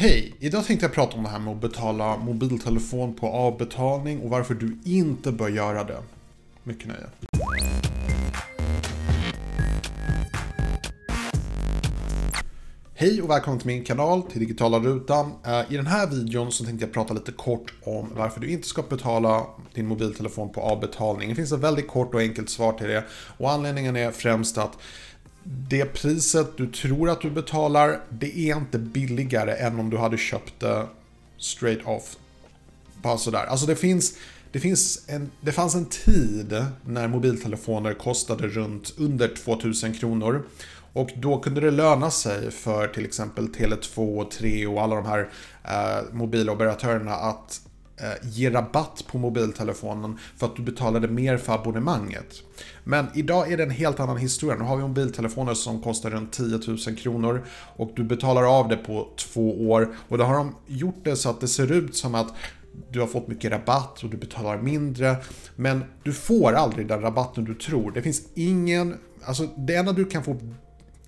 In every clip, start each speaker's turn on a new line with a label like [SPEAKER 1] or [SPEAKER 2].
[SPEAKER 1] Hej! Idag tänkte jag prata om det här med att betala mobiltelefon på avbetalning och varför du inte bör göra det. Mycket nöje. Hej och välkommen till min kanal, till Digitala Rutan. Eh, I den här videon så tänkte jag prata lite kort om varför du inte ska betala din mobiltelefon på avbetalning. Det finns ett väldigt kort och enkelt svar till det. Och anledningen är främst att det priset du tror att du betalar, det är inte billigare än om du hade köpt det straight off. Bara sådär. Alltså det finns, det, finns en, det fanns en tid när mobiltelefoner kostade runt under 2000 kronor. Och då kunde det löna sig för till exempel Tele2 och 3 och alla de här eh, mobiloperatörerna att Eh, ge rabatt på mobiltelefonen för att du betalade mer för abonnemanget. Men idag är det en helt annan historia. Nu har vi mobiltelefoner som kostar runt 10 000 kronor och du betalar av det på två år. Och då har de gjort det så att det ser ut som att du har fått mycket rabatt och du betalar mindre. Men du får aldrig den rabatten du tror. Det finns ingen, alltså det enda du kan få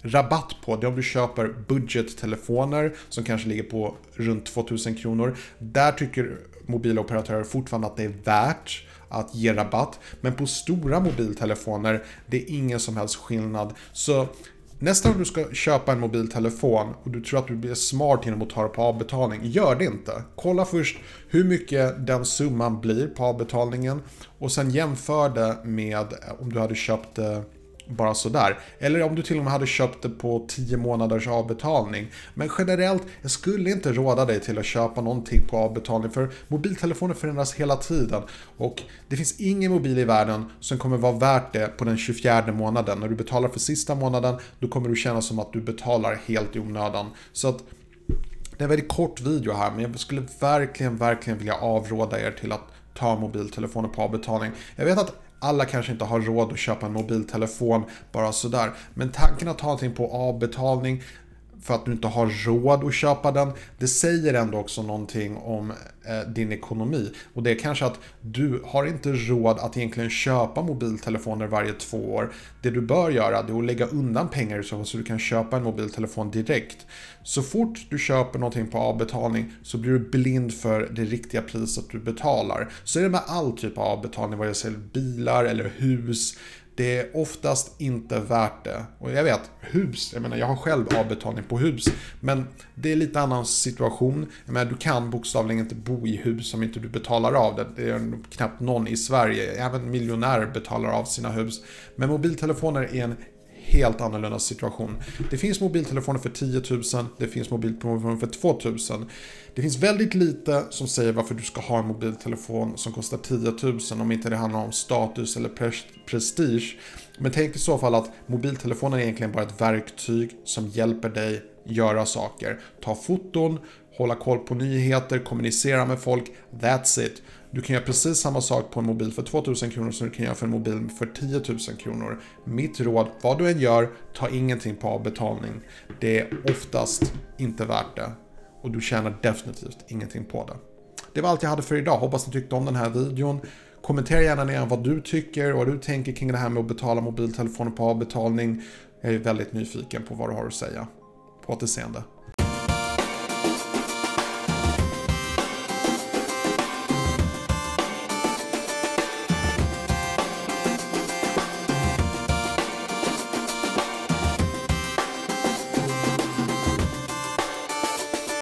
[SPEAKER 1] rabatt på det är om du köper budgettelefoner som kanske ligger på runt 2000 kronor. Där tycker mobiloperatörer fortfarande att det är värt att ge rabatt. Men på stora mobiltelefoner, det är ingen som helst skillnad. Så Nästa gång du ska köpa en mobiltelefon och du tror att du blir smart genom att ta det på avbetalning, gör det inte. Kolla först hur mycket den summan blir på avbetalningen och sen jämför det med om du hade köpt det bara sådär. Eller om du till och med hade köpt det på 10 månaders avbetalning. Men generellt, jag skulle inte råda dig till att köpa någonting på avbetalning för mobiltelefoner förändras hela tiden. Och det finns ingen mobil i världen som kommer vara värt det på den 24 månaden. När du betalar för sista månaden, då kommer du känna som att du betalar helt i onödan. Så att det är en väldigt kort video här, men jag skulle verkligen, verkligen vilja avråda er till att ta mobiltelefoner på avbetalning. Jag vet att alla kanske inte har råd att köpa en mobiltelefon bara sådär. Men tanken att ha någonting på avbetalning för att du inte har råd att köpa den. Det säger ändå också någonting om eh, din ekonomi. Och det är kanske att du har inte råd att egentligen köpa mobiltelefoner varje två år. Det du bör göra är att lägga undan pengar så att du kan köpa en mobiltelefon direkt. Så fort du köper någonting på avbetalning så blir du blind för det riktiga priset du betalar. Så är det med all typ av avbetalning, vad jag säger bilar eller hus det är oftast inte värt det. Och jag vet, hus, jag menar jag har själv avbetalning på hus. Men det är lite annan situation. Jag menar, du kan bokstavligen inte bo i hus om inte du betalar av det. Det är knappt någon i Sverige, även miljonärer betalar av sina hus. Men mobiltelefoner är en helt annorlunda situation. Det finns mobiltelefoner för 10 000, det finns mobiltelefoner för 2 000. Det finns väldigt lite som säger varför du ska ha en mobiltelefon som kostar 10 000 om inte det handlar om status eller prestige. Men tänk i så fall att mobiltelefonen är egentligen bara ett verktyg som hjälper dig göra saker. Ta foton, hålla koll på nyheter, kommunicera med folk. That's it. Du kan göra precis samma sak på en mobil för 2000 kronor som du kan göra för en mobil för 10 000 kronor. Mitt råd, vad du än gör, ta ingenting på avbetalning. Det är oftast inte värt det. Och du tjänar definitivt ingenting på det. Det var allt jag hade för idag. Hoppas ni tyckte om den här videon. Kommentera gärna ner vad du tycker och vad du tänker kring det här med att betala mobiltelefoner på avbetalning. Jag är väldigt nyfiken på vad du har att säga. På återseende.